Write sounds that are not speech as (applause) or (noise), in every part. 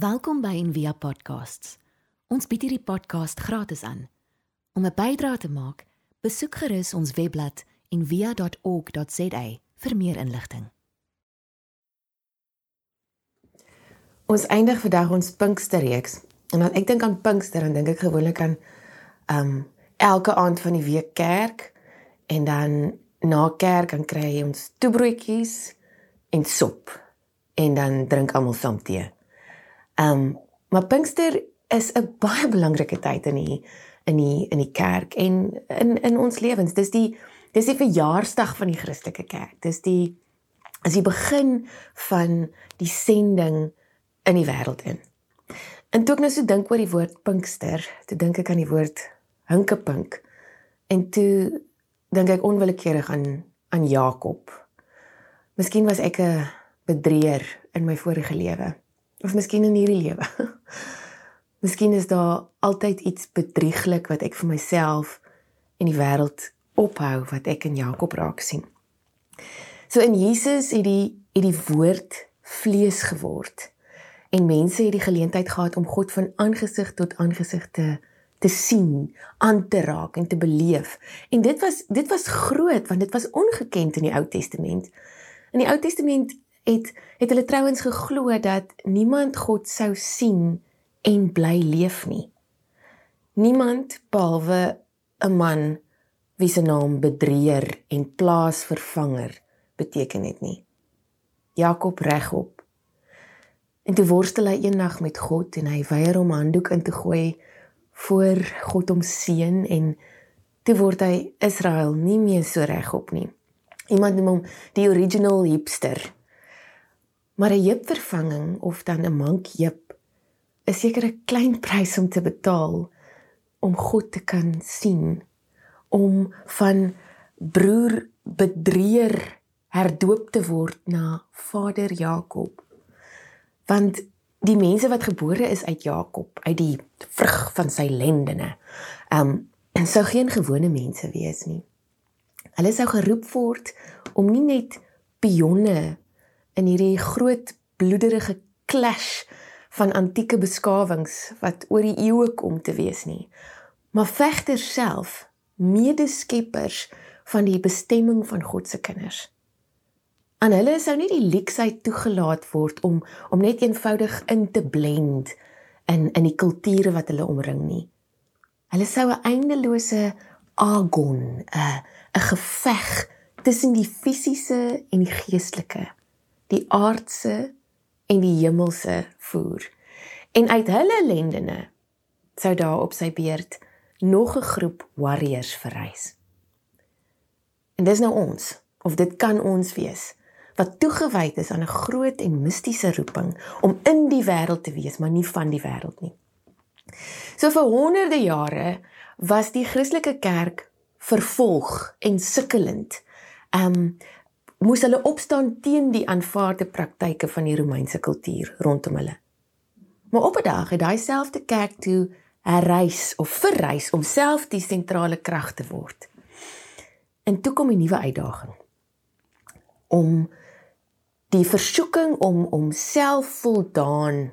Welkom by Envia Podcasts. Ons bied hierdie podcast gratis aan. Om 'n bydrae te maak, besoek gerus ons webblad en via.org.za vir meer inligting. Ons eindig vandag ons Pinksterreeks. En as ek dink aan Pinkster, dan dink ek gewoonlik aan um elke aand van die week kerk en dan na kerk dan kry ons toebroodjies en sop en dan drink almal saam tee. Um maar Pinkster is 'n (laughs) baie belangrike tyd in die in die in die kerk en in in ons lewens. Dis die dis die verjaarsdag van die Christelike kerk. Dis die as die begin van die sending in die wêreld in. En toe ek nou so dink oor die woord Pinkster, toe dink ek aan die woord hinkepink. En toe dink ek onwillekeurig aan aan Jakob. Miskien was ek 'n bedrieër in my vorige lewe of miskien in hierdie lewe. (laughs) miskien is daar altyd iets bedrieglik wat ek vir myself en die wêreld ophou wat ek in Jakob raak sien. So in Jesus het die het die woord vlees geword en mense het die geleentheid gehad om God van aangesig tot aangesig te te sien, aan te raak en te beleef. En dit was dit was groot want dit was ongekend in die Ou Testament. In die Ou Testament het het hulle trouens geglo dat niemand God sou sien en bly leef nie. Niemand behalwe 'n man wie se naam bedrieër en plaasvervanger beteken het nie. Jakob regop En toe worstel hy eendag met God en hy weier om handdoek in te gooi voor God hom seën en toe word hy Israel nie meer so regop nie. Iemand noem hom die original hipster. Maar 'n heupvervanging of dan 'n mank heup is seker 'n klein prys om te betaal om God te kan sien om van broer bedrieër herdoop te word na vader Jakob want die mense wat gebore is uit Jakob, uit die vrug van sy lendene, ehm um, sou geen gewone mense wees nie. Hulle sou geroep word om nie net pionne in hierdie groot bloederige clash van antieke beskawings wat oor die eeue kom te wees nie, maar vegters self, medeskeppers van die bestemming van God se kinders. Aan hulle sou nie die leksheid toegelaat word om om net eenvoudig in te blend in in die kulture wat hulle omring nie. Hulle sou 'n eindelose agon, 'n 'n geveg tussen die fisiese en die geestelike, die aardse en die hemelse voer. En uit hulle lendene sou daar op sy beurt nog 'n groep warriors verrys. En dis nou ons, of dit kan ons wees wat toegewyd is aan 'n groot en mistiese roeping om in die wêreld te wees, maar nie van die wêreld nie. So vir honderde jare was die Christelike kerk vervolg en sukkelend. Um moes hulle opstaan teen die aanvaarde praktyke van die Romeinse kultuur rondom hulle. Maar op 'n dag het daai selfde kerk toe herreis of verreis om self die sentrale krag te word. En toe kom 'n nuwe uitdaging om die versoeking om om selfvoldaan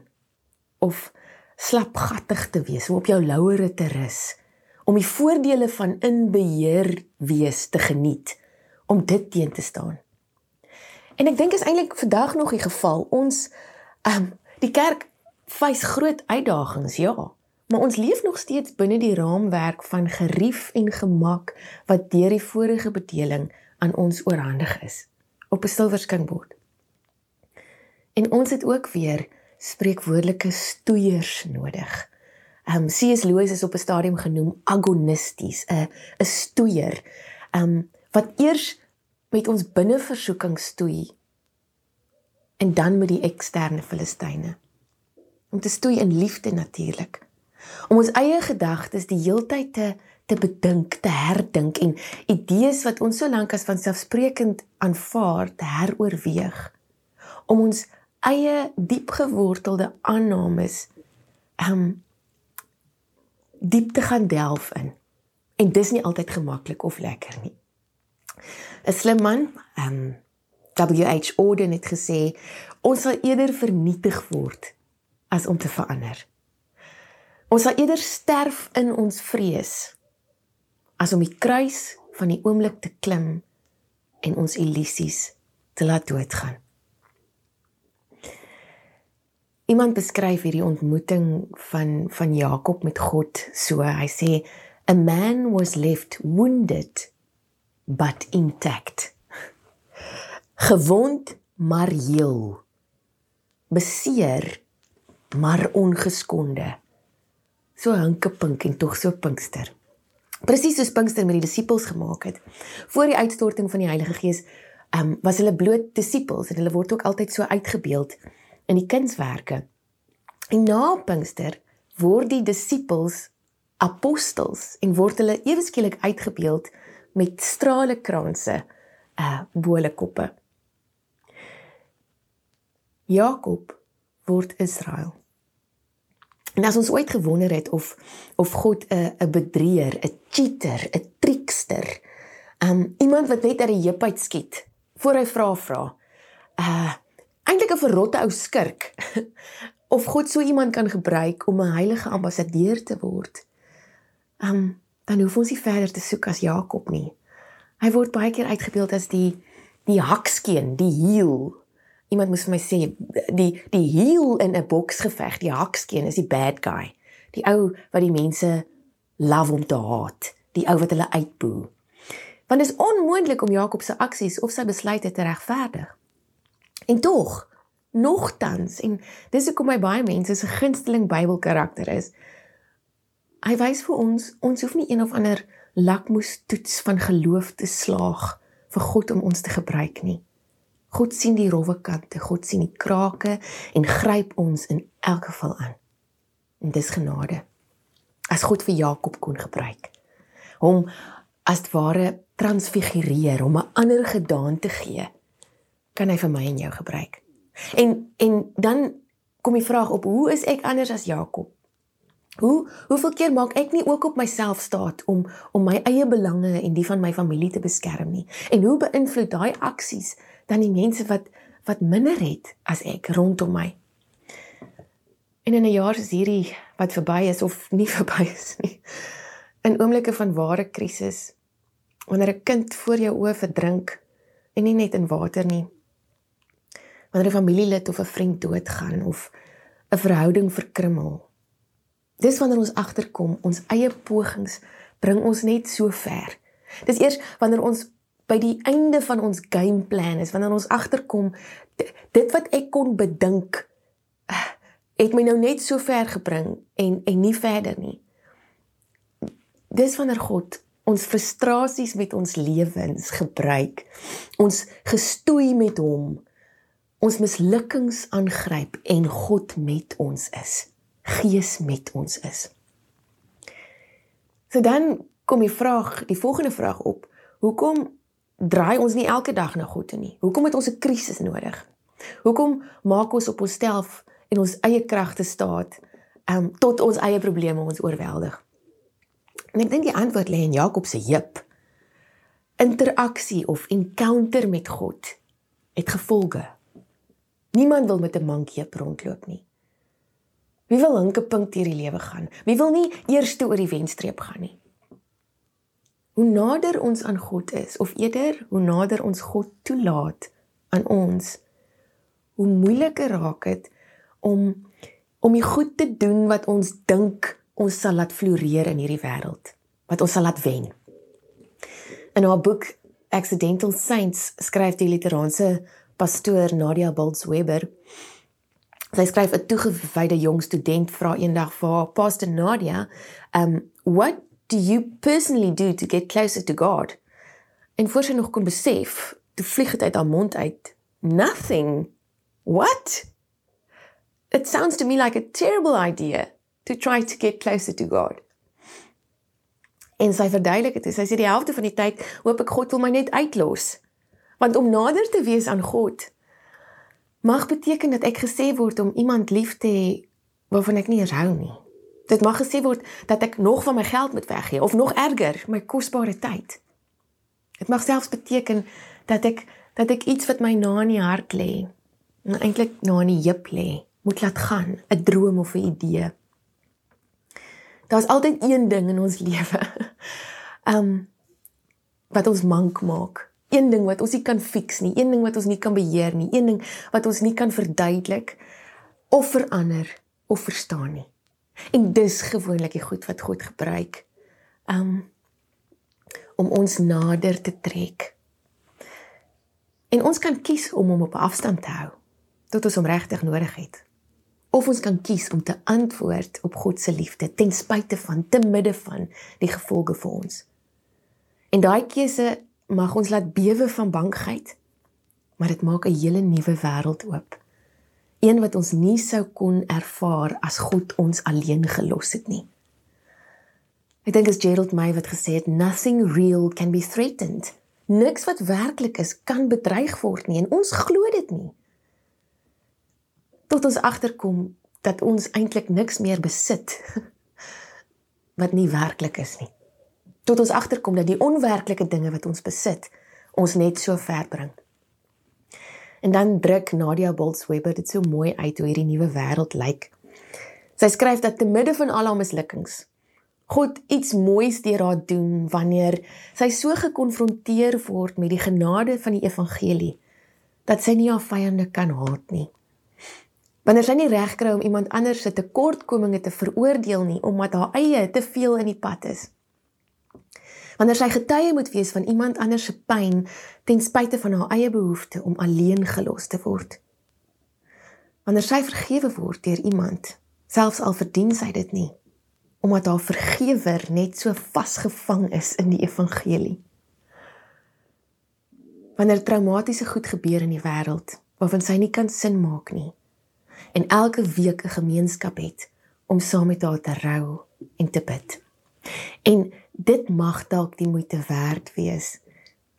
of slapgattig te wees, om op jou lauwere te rus, om die voordele van inbeheer wees te geniet, om dit teen te staan. En ek dink is eintlik vandag nog die geval. Ons ehm um, die kerk face groot uitdagings, ja, maar ons leef nog steeds binne die raamwerk van gerief en gemak wat deur die vorige bedeling aan ons oorhandig is op 'n silwerskinkbord. En ons het ook weer spreekwoordelike stoeiers nodig. Ehm um, C.S. Lewis is op 'n stadium genoem agonisties, 'n 'n stoeier. Ehm um, wat eers met ons binneversoeking stoei en dan met die eksterne filistyne. Om te stoei in liefde natuurlik. Om ons eie gedagtes die heeltyd te te bedink, te herdink en idees wat ons so lank as vanselfsprekend aanvaar te heroorweeg. Om ons eie diepgewortelde aannames um diep te gaan delf in. En dis nie altyd gemaklik of lekker nie. 'n Slim man, um W.H. Auden het gesê ons sal eerder vernietig word as om te verander. Ons sal eerder sterf in ons vrees as om die kruis van die oomblik te klim en ons illusies te laat doodgaan. Iemand beskryf hierdie ontmoeting van van Jakob met God so. Hy sê a man was left wounded but intact. Gewond maar heel. Beseer maar ongeskonde. So hinkepink en tog so pinkster. Presies soos Pinkster met die disippels gemaak het. Voor die uitstorting van die Heilige Gees, ehm um, was hulle bloot disippels en hulle word ook altyd so uitgebeeld in die kunswerke. En na Pinkster word die disippels apostels en word hulle ewe skielik uitgebeeld met strale kranse, uh bo hulle koppe. Jakob word Israel. En as ons ooit gewonder het of of God 'n 'n bedrieger, 'n cheater, 'n trickster, um iemand wat net uit die heup uit skiet voor hy vra vra. Uh eintlik 'n verrotte ou skurk. (laughs) of God so iemand kan gebruik om 'n heilige ambassadeur te word. Um dan hoef ons nie verder te soek as Jakob nie. Hy word baie keer uitgebeeld as die die hakskeen, die heel Iemand moes vir my sê die die heel in 'n boksgeveg, die hakskeen is die bad guy. Die ou wat die mense love om te haat, die ou wat hulle uitboe. Want dit is onmoontlik om Jakob se aksies of sy besluite te regverdig. En tog, nogtans en dis hoekom my baie mense se gunsteling Bybelkarakter is. Hy wys vir ons ons hoef nie een of ander lakmoestoets van geloof te slaag vir God om ons te gebruik nie. God sien die rowwe kante, God sien die krake en gryp ons in elk geval aan. En dis genade. As God vir Jakob kon gebruik, hom as ware transfigureer om 'n ander gedaante gee, kan hy vir my en jou gebruik. En en dan kom die vraag op, hoe is ek anders as Jakob? Hoe hoeveel keer maak ek nie ook op myself staat om om my eie belange en die van my familie te beskerm nie? En hoe beïnvloed daai aksies dan die mense wat wat minder het as ek rondom my? En in 'n jaar soos hierdie wat verby is of nie (laughs) verby is nie. In oomblikke van ware krisis wanneer 'n kind voor jou oë verdrink en nie net in water nie. Wanneer 'n familielid of 'n vriend doodgaan of 'n verhouding verkrummel Dis wanneer ons agterkom, ons eie pogings bring ons net so ver. Dis eers wanneer ons by die einde van ons game plan is, wanneer ons agterkom dit wat ek kon bedink het my nou net so ver gebring en en nie verder nie. Dis wanneer God ons frustrasies met ons lewens gebruik, ons gestoei met hom, ons mislukkings aangryp en God met ons is. Gees met ons is. So dan kom die vraag, die volgende vraag op. Hoekom draai ons nie elke dag na God toe nie? Hoekom het ons 'n krisis nodig? Hoekom maak ons op onsself en ons eie kragte staat um tot ons eie probleme ons oorweldig? En ek dink die antwoord lê in Jakob se heup. Interaksie of encounter met God het gevolge. Niemand wil met 'n mankie rondloop nie. Wie wil hinkepink deur die lewe gaan? Wie wil nie eers toe oor die wenstreep gaan nie? Hoe nader ons aan God is of eerder hoe nader ons God toelaat aan ons, hoe moeiliker raak dit om om die goed te doen wat ons dink ons sal laat floreer in hierdie wêreld, wat ons sal laat wen. In haar boek Accidental Saints skryf die literaanse pastoor Nadia Bolts-Weber Sy skryf 'n toegewyde jong student vra eendag vir haar pastor Nadia, um what do you personally do to get closer to God? En voor sy nog kon besef, toe vlieg dit uit haar mond uit. Nothing. What? It sounds to me like a terrible idea to try to get closer to God. En sy verduidelik dit. Sy sê die helfte van die tyd hoop ek God wil my net uitlos. Want om nader te wees aan God, mag beteken dat ek gesê word om iemand lief te hê waarvan ek nie eens hou nie. Dit mag gesê word dat ek nog van my geld moet weggee of nog erger, my kosbare tyd. Dit mag selfs beteken dat ek dat ek iets wat my na in die hart lê, eintlik na in die heup lê, moet laat gaan, 'n droom of 'n idee. Daar's altyd een ding in ons (laughs) lewe. Um wat ons mank maak. Een ding wat ons nie kan fix nie, een ding wat ons nie kan beheer nie, een ding wat ons nie kan verduidelik of verander of verstaan nie. En dis gewoonlik die goed wat God gebruik. Um om ons nader te trek. En ons kan kies om hom op afstand te hou tot ons hom regtig nodig het. Of ons kan kies om te antwoord op God se liefde ten spyte van te midde van die gevolge vir ons. En daai keuse mag ons laat bewe van bangheid, maar dit maak 'n hele nuwe wêreld oop. Een wat ons nie sou kon ervaar as God ons alleen gelos het nie. Ek dink as Gerald May wat gesê het nothing real can be threatened. Niks wat werklik is kan bedreig word nie en ons glo dit nie. Tot ons agterkom dat ons eintlik niks meer besit (laughs) wat nie werklik is nie. Tot ons agterkom dat die onwerklike dinge wat ons besit ons net so ver bring. En dan druk Nadia Bolts-Weber dit so mooi uit hoe hierdie nuwe wêreld lyk. Sy skryf dat te midde van al haar mislukkings God iets moois deur haar doen wanneer sy so gekonfronteer word met die genade van die evangelie dat sy nie haar vyande kan haat nie. Wanneer sy nie reg kry om iemand anders se tekortkominge te veroordeel nie omdat haar eie te veel in die pad is. Wanneer sy getuie moet wees van iemand anders se pyn ten spyte van haar eie behoefte om alleen gelos te word. Wanneer sy vergewe word deur iemand, selfs al verdien sy dit nie omdat haar vergewer net so vasgevang is in die evangelie. Wanneer traumatiese goed gebeur in die wêreld waarvan sy nie kan sin maak nie en elke week 'n gemeenskap het om saam met haar te rou en te bid. En dit mag dalk die moeite werd wees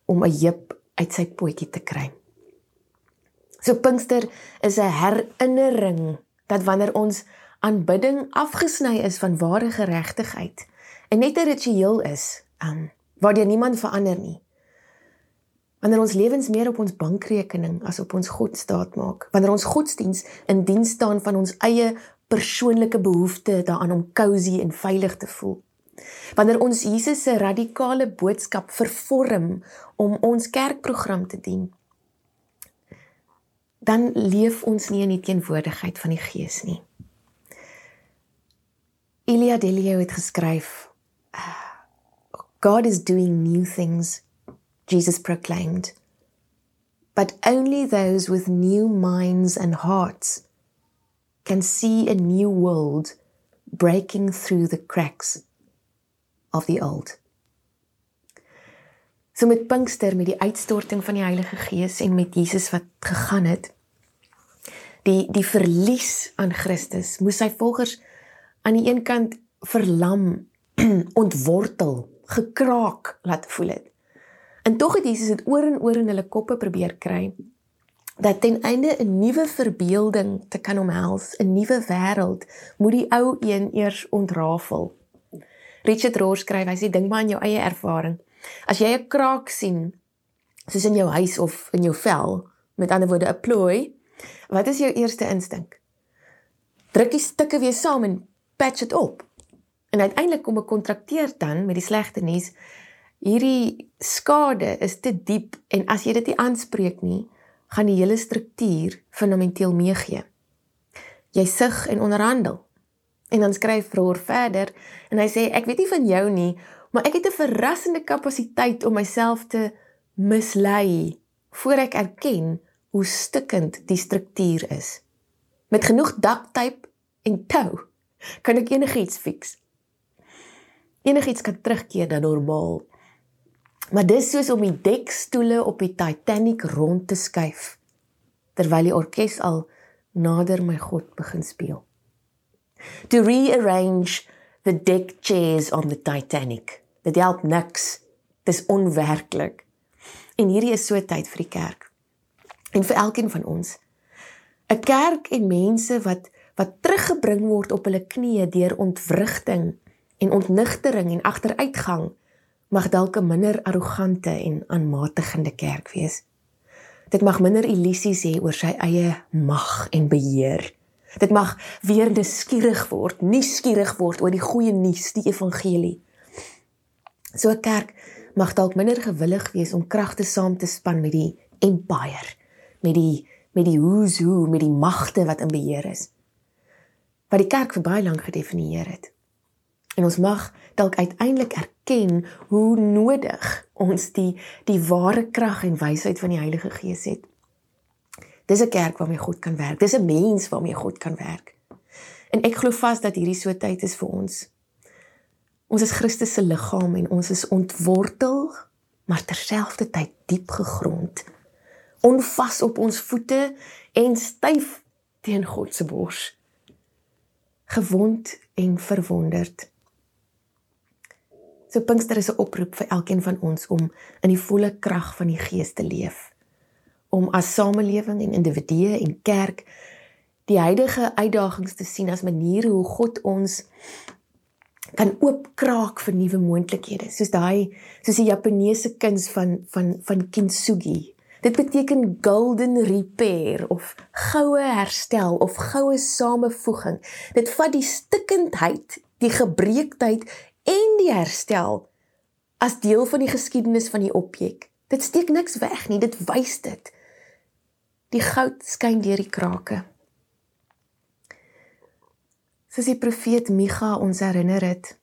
om 'n jip uit sy potjie te kry. So Pinkster is 'n herinnering dat wanneer ons aanbidding afgesny is van ware geregtigheid en net 'n ritueel is, um, waardeur niemand verander nie. Wanneer ons lewens meer op ons bankrekening as op ons God staat maak, wanneer ons godsdiens in diens staan van ons eie persoonlike behoefte daaraan om cosy en veilig te voel. Wanneer ons Jesus se radikale boodskap vervorm om ons kerkprogram te dien, dan leef ons nie in die teenwoordigheid van die Gees nie. Elia Delio het geskryf God is doing new things Jesus proclaimed but only those with new minds and hearts can see a new world breaking through the cracks of the old So met Pinkster met die uitstorting van die Heilige Gees en met Jesus wat gegaan het die die verlies aan Christus moes sy volgers aan die een kant verlam, (clears throat) ontwortel, gekraak laat voel het. En tog het Jesus dit oor en oor in hulle koppe probeer kry dat ten einde 'n nuwe verbeelding te kan omhels, 'n nuwe wêreld, moet die ou een eers ontrafel. Richard Rohr skryf, hy sê dink maar aan jou eie ervaring. As jy 'n kraak sien, soos in jou huis of in jou vel, met ander woorde 'n plooi, wat is jou eerste instink? Druk die stukke weer saam en patch dit op. En uiteindelik kom 'n kontrakteur dan met die slegte nuus. Hierdie skade is te diep en as jy dit nie aanspreek nie, gaan die hele struktuur fundamenteel meegee. Jy sug en onderhandel. En dan skryf Vroor verder en hy sê ek weet nie van jou nie, maar ek het 'n verrassende kapasiteit om myself te mislei voor ek erken hoe stikkend die struktuur is. Met genoeg duct-tape en tou kan ek enigiets fix. Enigiets kan terugkeer na normaal. Maar dis soos om die dekstoele op die Titanic rond te skuif terwyl die orkes al nader my God begin speel. To rearrange the deck chairs on the Titanic. Dit help niks. Dis onwerklik. En hierdie is so tyd vir die kerk. En vir elkeen van ons. 'n Kerk en mense wat wat teruggebring word op hulle knieë deur ontwrigting en ontnigtering en agteruitgang mag dalk 'n minder arrogante en aanmatigende kerk wees. Dit mag minder illusies hê oor sy eie mag en beheer. Dit mag weer nuuskierig word, nuuskierig word oor die goeie nuus, die evangelie. So 'n kerk mag dalk minder gewillig wees om kragte saam te span met die empire, met die met die who's who, met die magte wat in beheer is. Wat die kerk vir baie lank gedefinieer het. En ons mag dalk uiteindelik erken hoe nodig ons die die ware krag en wysheid van die Heilige Gees het. Dis 'n kerk waarmee God kan werk. Dis 'n mens waarmee God kan werk. En ek glo vas dat hierdie so tyd is vir ons. Ons is Christus se liggaam en ons is ontwortel, maar terselfdertyd diep gegrond. Onvas op ons voete en styf teen God se bors. Gewond en verwonderd. So Pinkster is 'n oproep vir elkeen van ons om in die volle krag van die Gees te leef. Om as samelewing en individue en kerk die huidige uitdagings te sien as maniere hoe God ons kan oopkraak vir nuwe moontlikhede. Soos daai soos die Japaneese kuns van van van kintsugi. Dit beteken golden repair of goue herstel of goue samevoeging. Dit vat die stikkendheid, die gebreekheid en die herstel as deel van die geskiedenis van die objek. Dit steek niks weg nie, dit wys dit. Die goud skyn deur die krake. Soos die profeet Micha ons herinner het,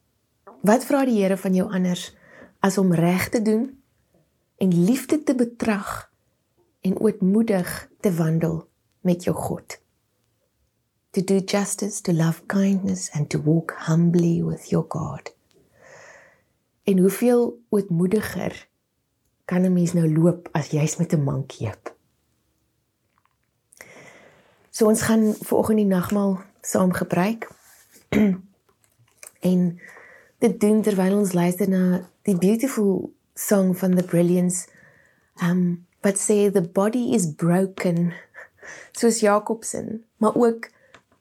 wat vra die Here van jou anders as om reg te doen en liefde te betrag en ootmoedig te wandel met jou God? To do justice, to love kindness and to walk humbly with your God. En hoeveel ootmoediger kan 'n mens nou loop as jy's met 'n mankeep? So ons gaan vanoggend die nagmaal saam gebruik. (clears throat) en dit doen terwyl ons luister na die beautiful song van the brilliance um but say the body is broken (laughs) soos Jakobsen maar ook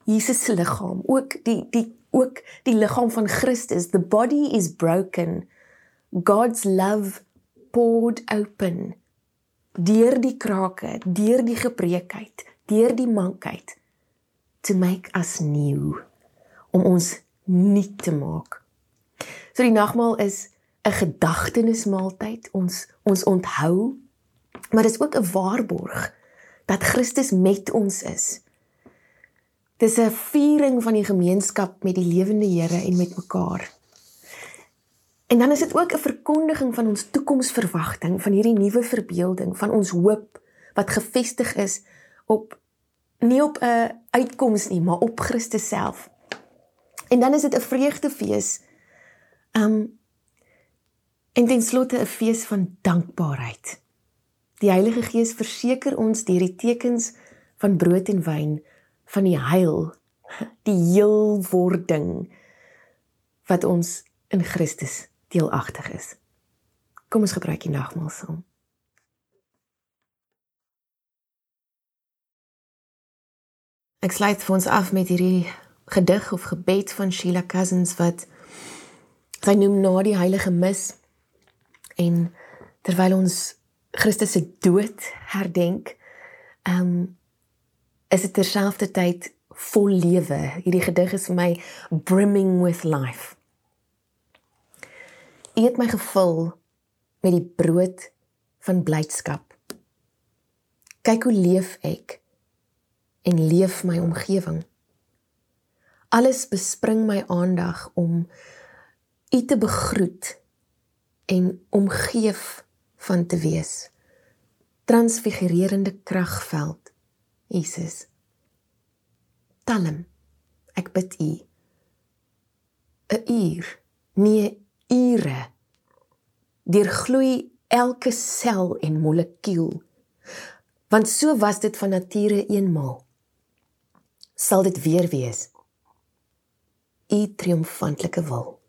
Jesus se liggaam ook die die ook die liggaam van Christus. The body is broken. God's love poured open deur die krake, deur die gebreekheid, deur die mankheid to make us new om ons nuut te maak. So die nagmaal is 'n gedagtenismaaltyd, ons ons onthou, maar dit is ook 'n waarborg dat Christus met ons is. Dis 'n viering van die gemeenskap met die lewende Here en met mekaar. En dan is dit ook 'n verkondiging van ons toekomsverwagting, van hierdie nuwe verbeelding, van ons hoop wat gefestig is op nie op 'n uitkoms nie, maar op Christus self. En dan is dit 'n vreugdefees. Um en ten slotte 'n fees van dankbaarheid. Die Heilige Gees verseker ons deur die tekens van brood en wyn van die heil, die heelwording wat ons in Christus deelagtig is. Kom ons gebruik die nagmaal saam. Ek sluit vir ons af met hierdie gedig of gebed van Sheila Cousins wat sy noem na die heilige mis en terwyl ons Christus se dood herdenk, ehm um, is dit terselfdertyd vol lewe. Hierdie gedig is vir my brimming with life. U het my gevul met die brood van blydskap. Kyk hoe leef ek en leef my omgewing. Alles bespring my aandag om u te begroet en omgeef van te wees. Transfigurerende kragveld. Jesus. Talm. Ek bid u. 'n uur, nie ure deurgloei elke sel en molekuul want so was dit van nature eenmaal sal dit weer wees. U triomfantelike wil.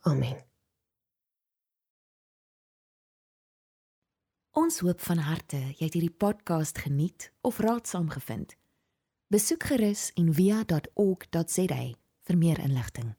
Amen. Ons hoop van harte jy het hierdie podcast geniet of raadsaam gevind. Besoek gerus en via.ok.za vir meer inligting